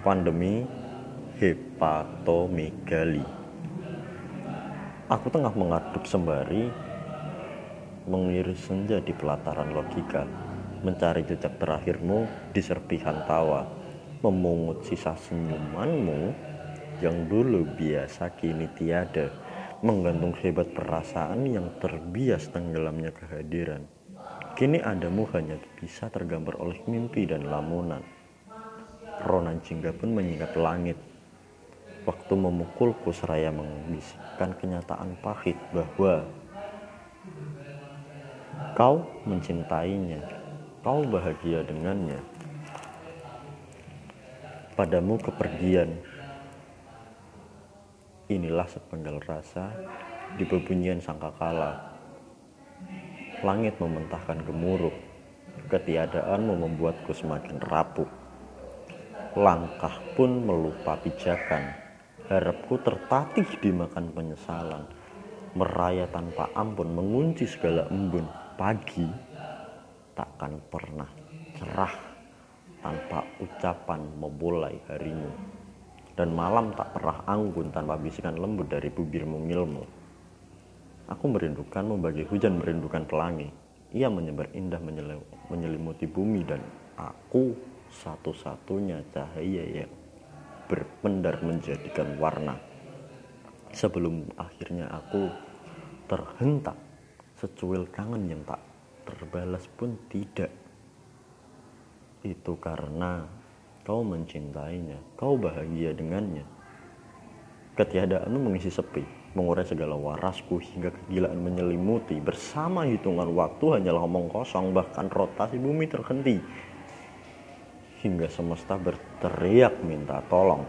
pandemi hepatomegali. Aku tengah mengaduk sembari mengiris senja di pelataran logika, mencari jejak terakhirmu di serpihan tawa, memungut sisa senyumanmu yang dulu biasa kini tiada, menggantung hebat perasaan yang terbias tenggelamnya kehadiran. Kini adamu hanya bisa tergambar oleh mimpi dan lamunan. Ronan Jingga pun menyingkap langit. Waktu memukulku seraya membisikkan kenyataan pahit bahwa kau mencintainya, kau bahagia dengannya. Padamu kepergian. Inilah sepenggal rasa di bebunyian sangkakala. Langit mementahkan gemuruh. Ketiadaanmu membuatku semakin rapuh langkah pun melupa pijakan. Harapku tertatih dimakan penyesalan. Meraya tanpa ampun mengunci segala embun. Pagi takkan pernah cerah tanpa ucapan memulai harimu. Dan malam tak pernah anggun tanpa bisikan lembut dari bibir mungilmu. Aku merindukanmu bagi hujan merindukan pelangi. Ia menyebar indah menyelimuti bumi dan aku satu-satunya cahaya yang berpendar menjadikan warna. Sebelum akhirnya aku terhentak secuil kangen yang tak terbalas pun tidak. Itu karena kau mencintainya, kau bahagia dengannya. Ketiadaanmu mengisi sepi, mengurai segala warasku hingga kegilaan menyelimuti. Bersama hitungan waktu hanyalah omong kosong, bahkan rotasi bumi terhenti hingga semesta berteriak minta tolong.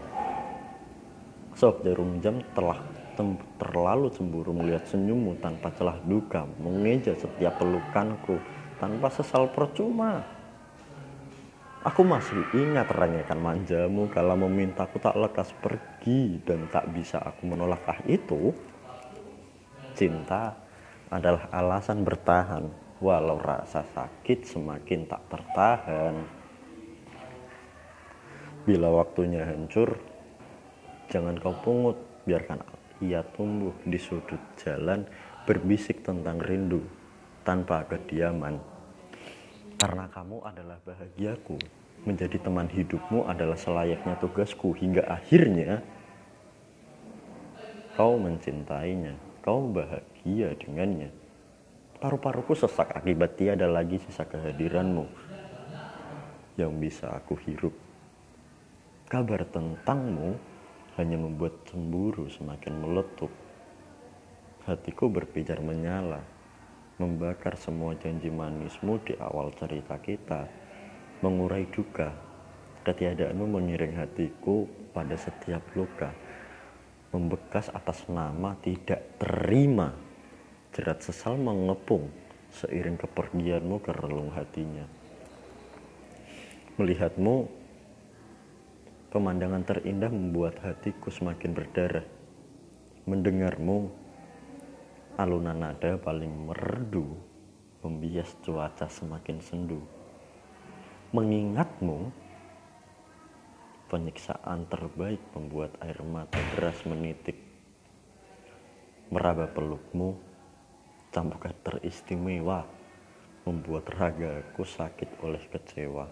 Sob jarum jam telah terlalu cemburu melihat senyummu tanpa celah duka, mengeja setiap pelukanku tanpa sesal percuma. Aku masih ingat rengekan manjamu kalau memintaku tak lekas pergi dan tak bisa aku menolakkah itu. Cinta adalah alasan bertahan walau rasa sakit semakin tak tertahan. Bila waktunya hancur, jangan kau pungut, biarkan ia tumbuh di sudut jalan berbisik tentang rindu tanpa kediaman. Karena kamu adalah bahagiaku, menjadi teman hidupmu adalah selayaknya tugasku hingga akhirnya kau mencintainya, kau bahagia dengannya. Paru-paruku sesak akibat tiada lagi sisa kehadiranmu yang bisa aku hirup. Kabar tentangmu hanya membuat cemburu semakin meletup. Hatiku berpijar menyala, membakar semua janji manismu di awal cerita kita, mengurai duka. Ketiadaanmu mengiring hatiku pada setiap luka, membekas atas nama tidak terima. Jerat sesal mengepung seiring kepergianmu ke relung hatinya. Melihatmu Pemandangan terindah membuat hatiku semakin berdarah. Mendengarmu, alunan nada paling merdu, membias cuaca semakin sendu. Mengingatmu, penyiksaan terbaik membuat air mata deras menitik. Meraba pelukmu, cambukan teristimewa, membuat ragaku sakit oleh kecewa.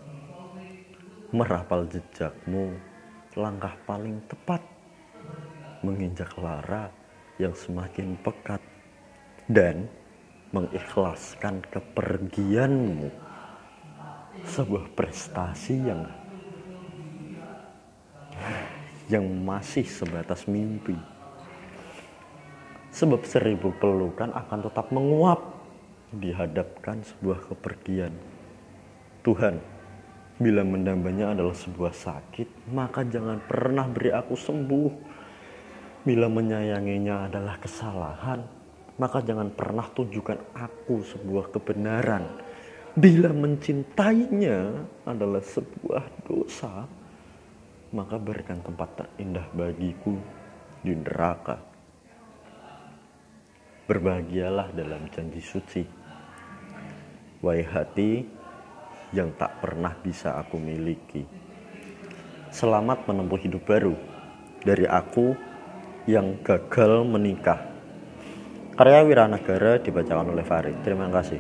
Merapal jejakmu, langkah paling tepat menginjak lara yang semakin pekat dan mengikhlaskan kepergianmu. Sebuah prestasi yang yang masih sebatas mimpi. Sebab seribu pelukan akan tetap menguap dihadapkan sebuah kepergian. Tuhan Bila mendambanya adalah sebuah sakit, maka jangan pernah beri aku sembuh. Bila menyayanginya adalah kesalahan, maka jangan pernah tunjukkan aku sebuah kebenaran. Bila mencintainya adalah sebuah dosa, maka berikan tempat terindah bagiku di neraka. Berbahagialah dalam janji suci. Wahai hati, yang tak pernah bisa aku miliki. Selamat menempuh hidup baru dari aku yang gagal menikah. Karya Wiranagara dibacakan oleh Farid. Terima kasih.